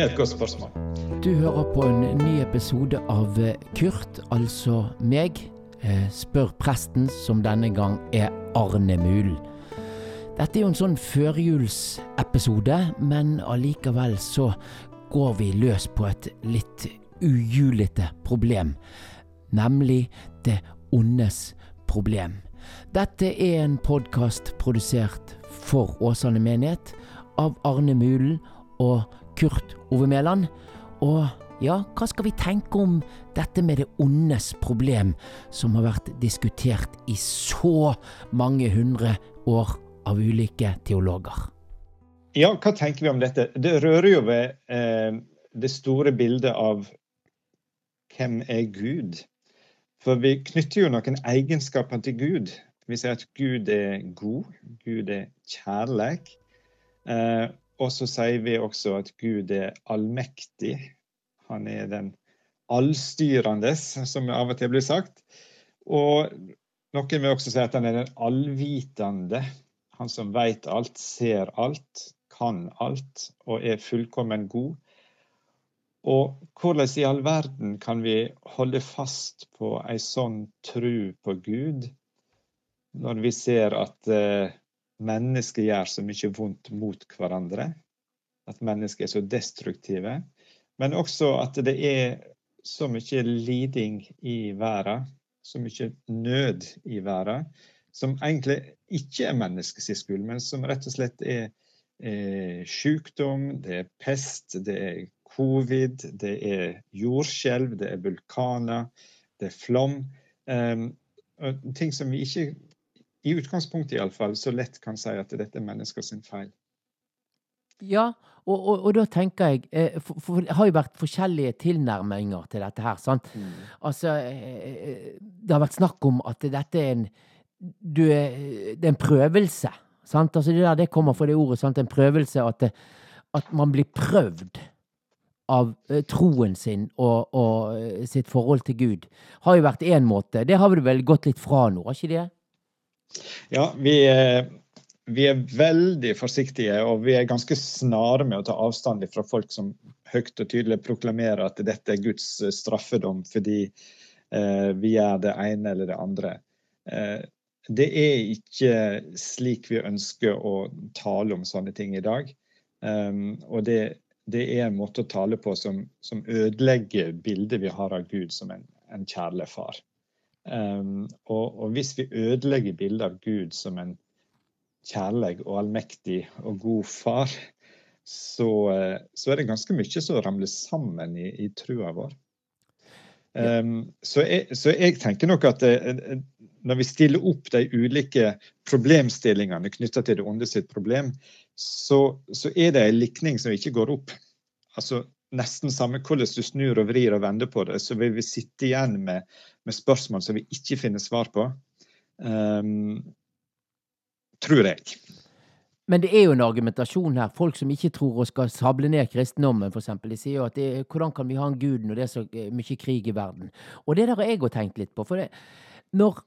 Det er et godt spørsmål. Du hører på en ny episode av Kurt, altså meg, eh, spør presten, som denne gang er Arne Mul. Dette er jo en sånn førjulsepisode, men allikevel så går vi løs på et litt ujulete problem, nemlig det ondes problem. Dette er en podkast produsert for Åsane menighet av Arne Mulen og Kurt Ove Mæland. Og ja, hva skal vi tenke om dette med det ondes problem, som har vært diskutert i så mange hundre år av ulike teologer? Ja, hva tenker vi om dette? Det rører jo ved eh, det store bildet av hvem er Gud? For vi knytter jo noen egenskaper til Gud. Vi sier at Gud er god, Gud er kjærlig, Eh, og så sier vi også at Gud er allmektig. Han er den allstyrende, som av og til blir sagt. Og noen vil også si at han er den allvitende. Han som vet alt, ser alt, kan alt og er fullkommen god. Og hvordan i all verden kan vi holde fast på ei sånn tru på Gud, når vi ser at eh, mennesker gjør så mye vondt mot hverandre. At mennesker er så destruktive. Men også at det er så mye liding i verden, så mye nød i verden, som egentlig ikke er menneskets skyld, men som rett og slett er, er sykdom, det er pest, det er covid, det er jordskjelv, det er vulkaner, det er flom. Um, ting som vi ikke i utgangspunktet iallfall, så lett kan si at dette er mennesker sin feil. Ja, og, og, og da tenker jeg eh, for, for, Det har jo vært forskjellige tilnærminger til dette her. sant? Mm. Altså, eh, Det har vært snakk om at dette er en du, Det er en prøvelse. sant? Altså Det der det kommer fra det ordet. sant? En prøvelse at, at man blir prøvd av eh, troen sin og, og, sitt forhold til Gud. Har jo vært én måte. Det har vel gått litt fra nå, har ikke det? Ja, vi, vi, er veldig forsiktige, og vi er ganske snare med å ta avstand fra folk som høyt og tydelig proklamerer at dette er Guds straffedom fordi eh, vi gjør det ene eller det andre. Eh, det er ikke slik vi ønsker å tale om sånne ting i dag. Um, og det, det, er en måte å tale på som, som ødelegger bildet vi har av Gud som en, en kjærlig far. Um, og, og, hvis vi ødelegger bildet av Gud som en kjærlig og allmektig og god far, så, eh, så, er det ganske mye som ramler sammen i, i trua vår. Um, så, jeg, så, jeg, tenker nok at det, eh, når vi stiller opp de ulike problemstillingene knytta til det onde sitt problem, så, så er det en likning som ikke går opp. Altså, nesten samme hvordan du snur og vrir og vender på det, så vil vi sitte igjen med, med spørsmål som vi ikke finner svar på. Um, tror jeg. Men det er jo en argumentasjon her. Folk som ikke tror og skal sable ned kristendommen, f.eks. De sier jo at det, hvordan kan vi ha en gud når det er så eh, mye krig i verden? Og det der har jeg òg tenkt litt på. For det, når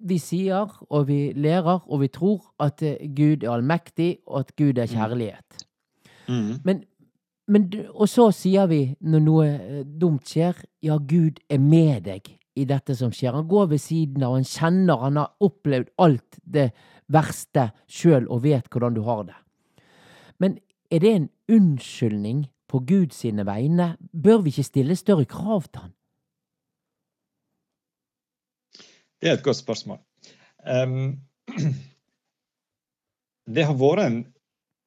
vi sier og vi lærer og vi tror at eh, Gud er allmektig, og at Gud er mm. kjærlighet. Mm. Men men, og så sier vi, når noe eh, dumt skjer, ja, Gud er med deg i dette som skjer. Han går ved siden av, han kjenner, han har opplevd alt det verste sjøl og vet hvordan du har det. Men er det en unnskyldning på Guds sine vegne? Bør vi ikke stille større krav til han? Det er et godt spørsmål. Um, det har vært en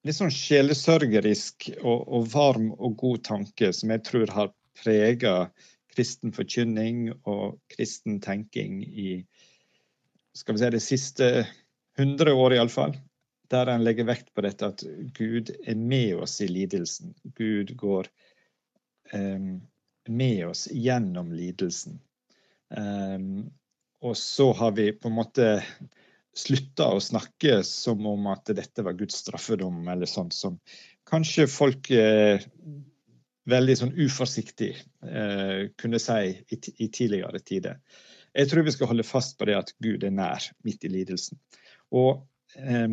litt sånn sjelesørgerisk og, og, varm og god tanke som jeg tror har prega kristen forkynning og kristen tenking i skal vi si, det siste hundre år, iallfall. Der en legger vekt på dette at Gud er med oss i lidelsen. Gud går um, med oss gjennom lidelsen. Um, og så har vi på en måte slutta å snakke som om at dette var Guds straffedom, eller sånt som kanskje folk eh, veldig sånn uforsiktig eh, kunne si i, i, tidligere tider. Jeg tror vi skal holde fast på det at Gud er nær midt i lidelsen. Og eh,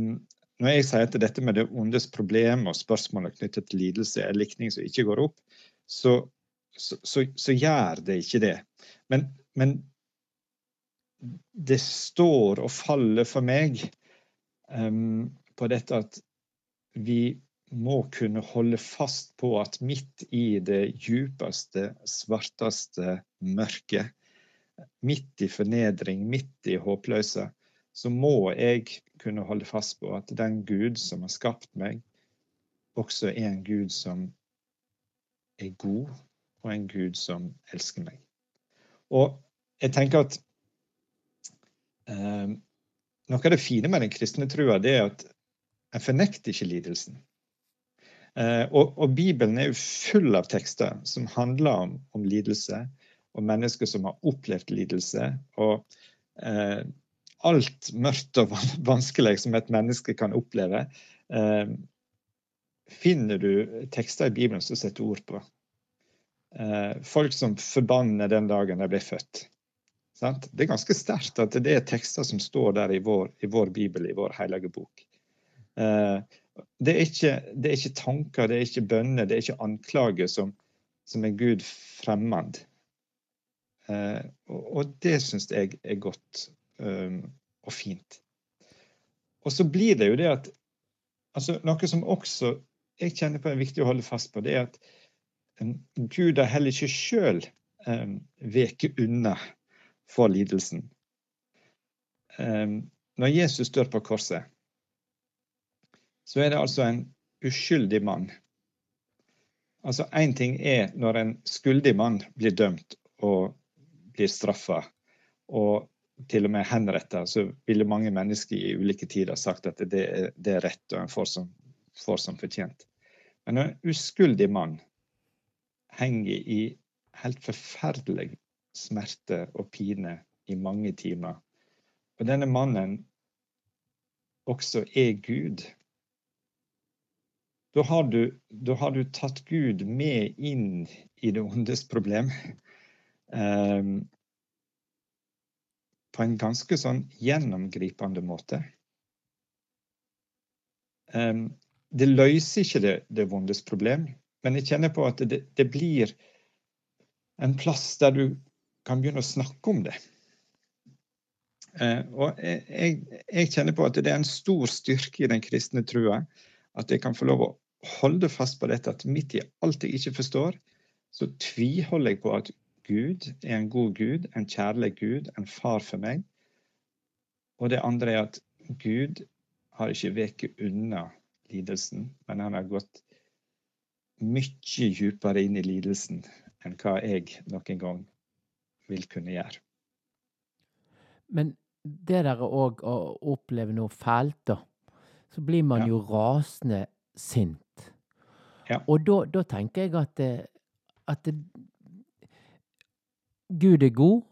når jeg sier at dette med det ondes problem og spørsmålet knyttet til lidelse er likning som ikke går opp, så, så, så, så gjør det ikke det. Men, men, det står og faller for meg um, på dette at vi må kunne holde fast på at midt i det djupeste, svarteste mørket, midt i fornedring, midt i håpløse, så må jeg kunne holde fast på at den Gud som har skapt meg, også er en Gud som er god, og en Gud som elsker meg. Og jeg tenker at noe av det fine med den kristne trua, det er at en fornekter ikke lidelsen. Eh, og, og, Bibelen er jo full av tekster som handler om, om lidelse, og mennesker som har opplevd lidelse. og eh, alt mørkt og vanskelig som et menneske kan oppleve, eh, finner du tekster i Bibelen som setter ord på. Eh, folk som forbanner den dagen de ble født. Sant? Det er ganske sterkt at det er tekster som står der i vår, i vår bibel, i vår hellige bok. Eh, det, er ikke, det, er ikke, tanker, det er ikke bønner, det er ikke anklager som, som er Gud fremmed. Eh, og, og, det syns jeg er godt um, og fint. Og så blir det jo det at altså Noe som også jeg kjenner på er viktig å holde fast på, det er at um, Gud har heller ikke sjøl um, veket unna for lidelsen. Um, når Jesus dør på korset, så er det altså en uskyldig mann. Altså Én ting er når en skyldig mann blir dømt og blir straffa, og til og med henretta, så ville mange mennesker i ulike tider sagt at det det er rett, og en får som, får som fortjent. Men en uskyldig mann henger i helt forferdelig smerte og pine i mange timer. Og denne mannen også er Gud. Da har du, da har du tatt Gud med inn i det ondes problem. Um, på en ganske sånn gjennomgripende måte. Um, det løser ikke det, det vondes problem, men jeg kjenner på at det, det, blir en plass der du kan begynne å snakke om det. Uh, og jeg, jeg, kjenner på at det er en stor styrke i den kristne trua at jeg kan få lov å holde fast på dette at midt i alt jeg ikke forstår, så tviholder jeg på at Gud er en god Gud, en kjærlig Gud, en far for meg. Og det andre er at Gud har ikke veket unna lidelsen, men han har gått mye dypere inn i lidelsen enn hva jeg noen gang vil kunne gjøre. Men det der òg å oppleve noe fælt, da, så blir man ja. jo rasende sint. Ja. Og da, da, tenker jeg at, det, at det, Gud er god,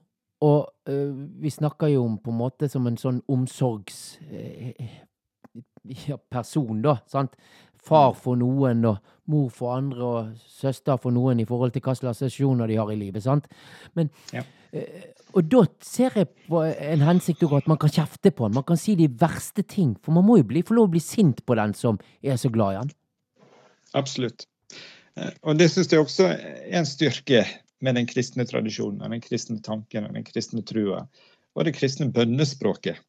og uh, vi snakker jo om på en måte som en sånn omsorgsperson, uh, da. sant? Far for noen, og mor for andre, og søster for noen i forhold til hva slags sesjoner de har i livet. sant? Men, ja. uh, og da ser jeg på en hensikt at man kan kjefte på han. Man kan si de verste ting. For man må jo bli, få lov å bli sint på den som er så glad i han. Absolutt. Og det syns jeg også er en styrke med den kristne tradisjonen, den kristne tanken, den kristne trua og det kristne bønnespråket.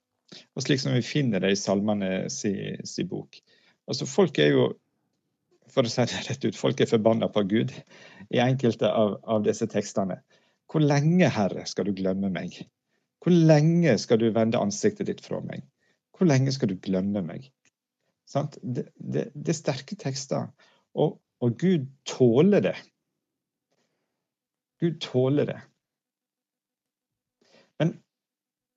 Og slik som vi finner det i salmene si, si bok. Altså Folk er jo for å si det rett ut, folk er forbanna på Gud i enkelte av, av, disse tekstene. Hvor lenge, Herre, skal du glemme meg? Hvor lenge skal du vende ansiktet ditt fra meg? Hvor lenge skal du glemme meg? Det, det, det, er sterke tekster, og, og Gud tåler det. Gud tåler det. Men,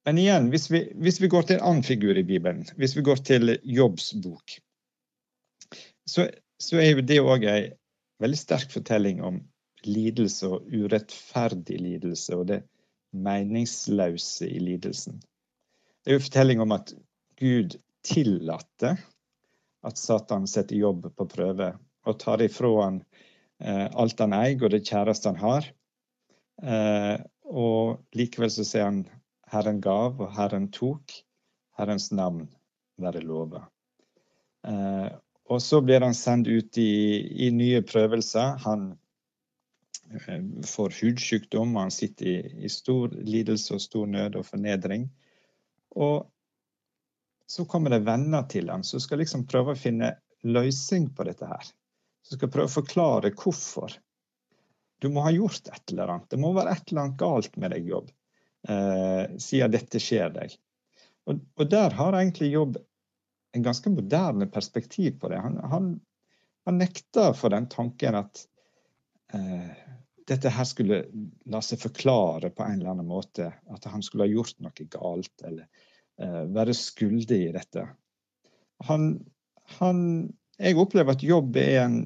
men igjen, hvis vi, hvis vi, går til en annen figur i Bibelen, hvis vi går til Jobbs bok, så, så er jo det òg ei veldig sterk fortelling om lidelse og urettferdig lidelse, og det meningsløse i lidelsen. Det er jo fortelling om at Gud tillater at Satan setter jobb på prøve og tar ifra han eh, alt han eier og det kjæreste han har, Eh, og likevel så sier han Herren gav, og Herren tok. Herrens navn være lova. Eh, og så blir han sendt ut i, i nye prøvelser. Han eh, får hudsykdom, han sitter i, i, stor lidelse og stor nød og fornedring. Og så kommer det venner til ham som skal liksom prøve å finne løsning på dette her. Som skal prøve å forklare hvorfor. Du må ha gjort et eller annet. Det må være et eller annet galt med deg, Jobb, eh, siden dette skjer deg. Og, og, der har egentlig Jobb en ganske moderne perspektiv på det. Han, han, han nekta for den tanken at eh, dette her skulle la seg forklare på en eller annen måte. At han skulle ha gjort noe galt, eller eh, være skyldig i dette. Han, han, jeg opplever at Jobb er en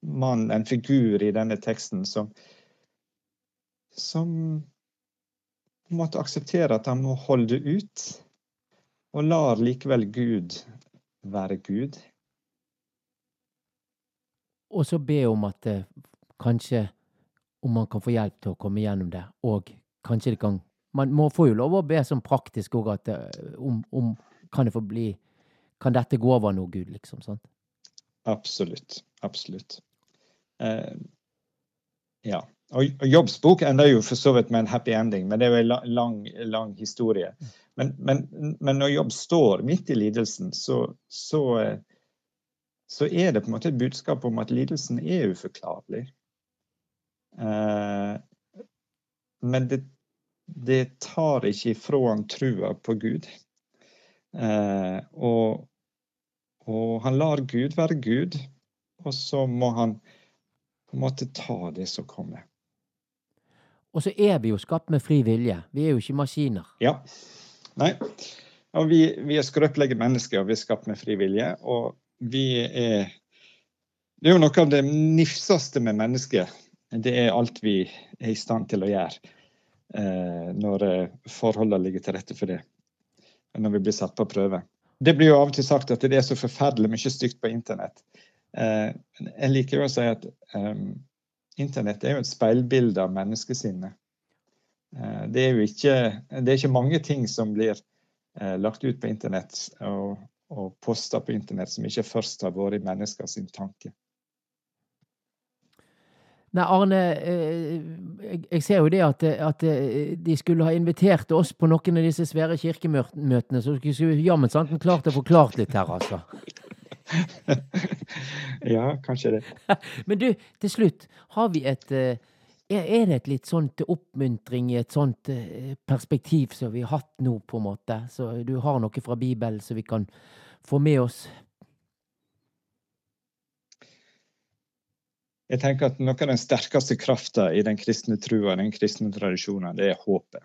mann, en figur i denne teksten, som, som måtte akseptere at han må holde ut. Og lar likevel Gud være Gud. Og så be om at eh, kanskje om man kan få hjelp til å komme gjennom det, og kanskje det kan Man må få jo lov å be sånn praktisk òg at eh, om, om, Kan det få bli Kan dette gå over nå, Gud, liksom? sant? Absolutt. Absolutt. Eh, ja. Og, Jobbs bok ender jo for så vidt med en happy ending, men det er jo en lang, lang historie. Men, men, men, når Jobb står midt i lidelsen, så, så, så, er det på en måte et budskap om at lidelsen er uforklarlig. Eh, men det, det, tar ikke ifra han trua på Gud. Eh, og, og han lar Gud være Gud, og så må han på en måte ta det som kommer. Og så er vi jo skapt med fri vilje. Vi er jo ikke maskiner. Ja. Nei. Og vi, vi er skrøpelige mennesker, og vi er skapt med fri vilje. Og vi er Det er jo noe av det nifseste med mennesket. Det er alt vi er i stand til å gjøre eh, når eh, forholdene ligger til rette for det. Når vi blir satt på prøve. Det blir jo av og til sagt at det er så forferdelig mye stygt på internett. Eh, jeg liker jo å si at um, Internett er jo et speilbilde av menneskesinnet. Eh, det er jo ikke, det er ikke mange ting som blir eh, lagt ut på internett og, og posta på internett som ikke først har vært i menneskers tanke. Nei, Arne, eh, jeg ser jo det at, at, de skulle ha invitert oss på noen av disse svære kirkemøtene, så skulle vi jammen sant klart å forklart litt her, altså. ja, kanskje det. Men du, til slutt, har vi et eh, er, det et litt sånt oppmuntring i et sånt eh, perspektiv som vi har hatt nå, på en måte? Så du har noe fra Bibelen som vi kan få med oss? Jeg tenker at Noe av den sterkeste krafta i den kristne trua, den kristne tradisjonen, det er håpet.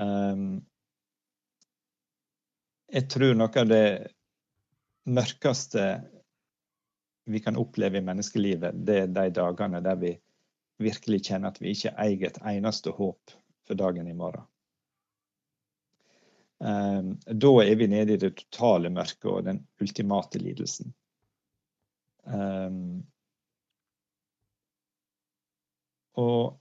Um, jeg tror noe av det mørkeste vi kan oppleve i menneskelivet, det er de dagene der vi virkelig kjenner at vi ikke eier et eneste håp for dagen i morgen. Um, da er vi nede i det totale mørket og den ultimate lidelsen. Um, og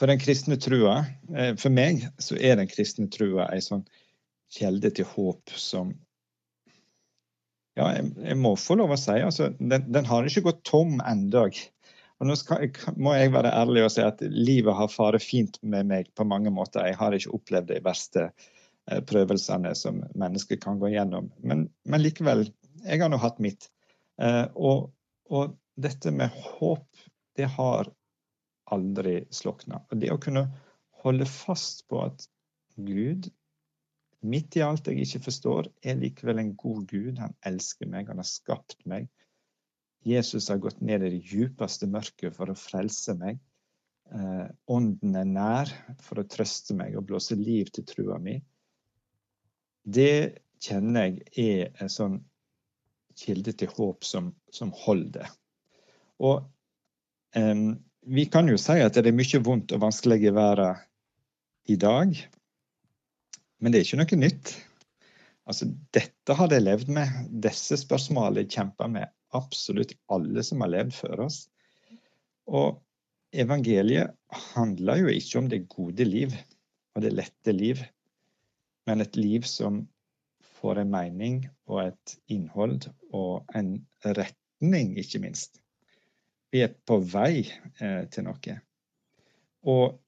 For den kristne trua, eh, for meg, så er den kristne trua ei sånn kjelde til håp som Ja, jeg, jeg, må få lov å si altså, den, den har ikke gått tom ennå. Og nå skal, må jeg være ærlig og si at livet har faret fint med meg på mange måter. Jeg har ikke opplevd de verste eh, prøvelsene som mennesker kan gå gjennom. Men, men likevel, jeg har nå hatt mitt. Eh, og, og, dette med håp, det har aldri slukne. Og det å kunne holde fast på at Gud, midt i alt jeg ikke forstår, er likevel en god Gud. Han elsker meg, han har skapt meg. Jesus har gått ned i det djupeste mørket for å frelse meg. Eh, ånden er nær for å trøste meg og blåse liv til trua mi. Det kjenner jeg er en sånn kilde til håp som, som holder. Og um, vi kan jo si at det er mye vondt og vanskelig i verden i dag, men det er ikke noe nytt. Altså, dette har de levd med. Disse spørsmålene kjemper med absolutt alle som har levd før oss. Og evangeliet handler jo ikke om det gode liv og det lette liv, men et liv som får en mening og et innhold og en retning, ikke minst. Vi er på vei eh, til noe. Og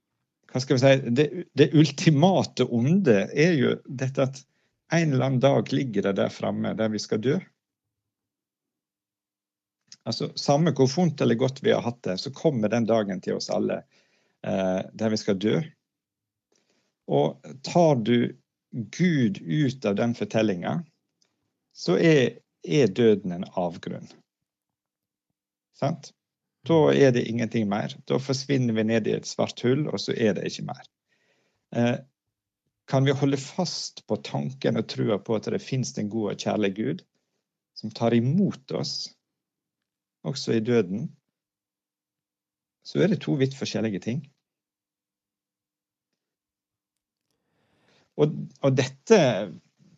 hva skal vi si, det, det, ultimate onde er jo dette at en eller annen dag ligger det der framme der vi skal dø. Altså, Samme hvor vondt eller godt vi har hatt det, så kommer den dagen til oss alle eh, der vi skal dø. Og tar du Gud ut av den fortellinga, så er, er, døden en avgrunn. Sant? Da er det ingenting mer. Da forsvinner vi ned i et svart hull, og så er det ikke mer. Eh, kan vi holde fast på tanken og trua på at det finnes en god og kjærlig Gud som tar imot oss, også i døden, så er det to vidt forskjellige ting. Og, og dette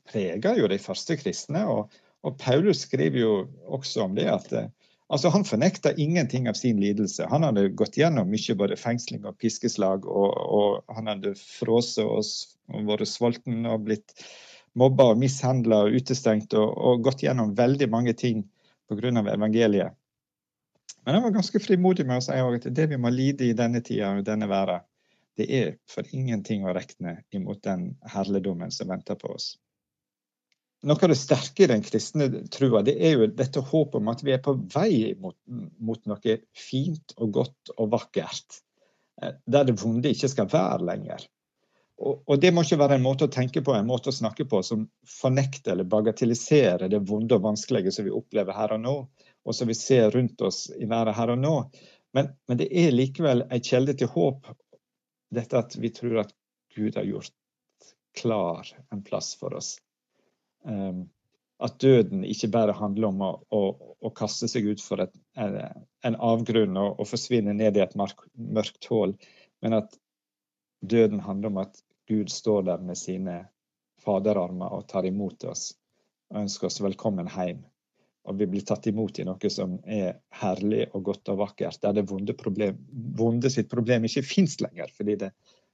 preger jo de første kristne. Og, og, Paulus skriver jo også om det at altså han fornekta ingenting av sin lidelse. Han hadde gått gjennom mye både fengsling og piskeslag, og, og han hadde frosset oss og vært sulten og blitt mobba og mishandla og utestengt og, og, gått gjennom veldig mange ting pga. evangeliet. Men han var ganske frimodig med å si at det vi må lide i denne tida og denne verden, det er for ingenting å regne imot den herligdommen som venter på oss. Noe av det sterke i den kristne trua det er jo dette håpet om at vi er på vei mot, mot noe fint og godt og vakkert. Eh, der det vonde ikke skal være lenger. Og, og, Det må ikke være en måte å tenke på, en måte å snakke på som fornekter eller bagatelliserer det vonde og vanskelige som vi opplever her og nå, og som vi ser rundt oss i været her og nå. Men, men det er likevel en kjelde til håp dette at vi tror at Gud har gjort klar en plass for oss. Um, at døden ikke bare handler om å, å, å kaste seg ut for en avgrunn og, og, forsvinne ned i et mørkt hull, men at døden handler om at Gud står der med sine faderarmer og tar imot oss og ønsker oss velkommen hjem. Og vi blir tatt imot i noe som er herlig og godt og vakkert, der det vonde, problem, vonde sitt problem ikke fins lenger, fordi det,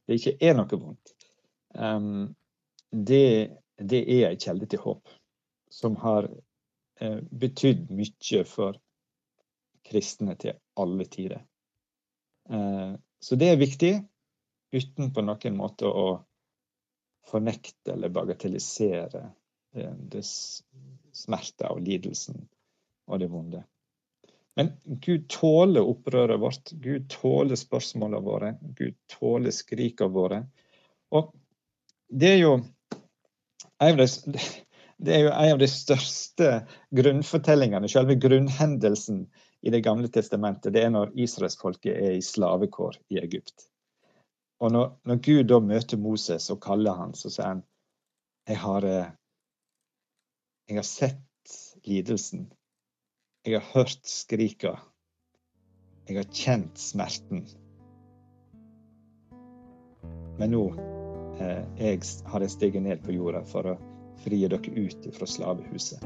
det, ikke er noe vondt. Um, det, det, er en kjelde til håp, som har eh, betydd mye for kristne til alle tider. Eh, så det er viktig, uten på noen måte å fornekte eller bagatellisere eh, det smerte og lidelsen og det vonde. Men Gud tåler opprøret vårt. Gud tåler spørsmålene våre. Gud tåler skrikene våre. Og det er jo det er jo en av de største grunnfortellingene, selve grunnhendelsen i Det gamle testamentet, det er når israelsfolket er i slavekår i Egypt. Og når, når, Gud da møter Moses og kaller han, så sier han jeg har, eh, jeg har sett lidelsen. Jeg har hørt skrika. Jeg har kjent smerten. Men nå har jeg steget ned på jorda for å frie dere ut fra slavehuset.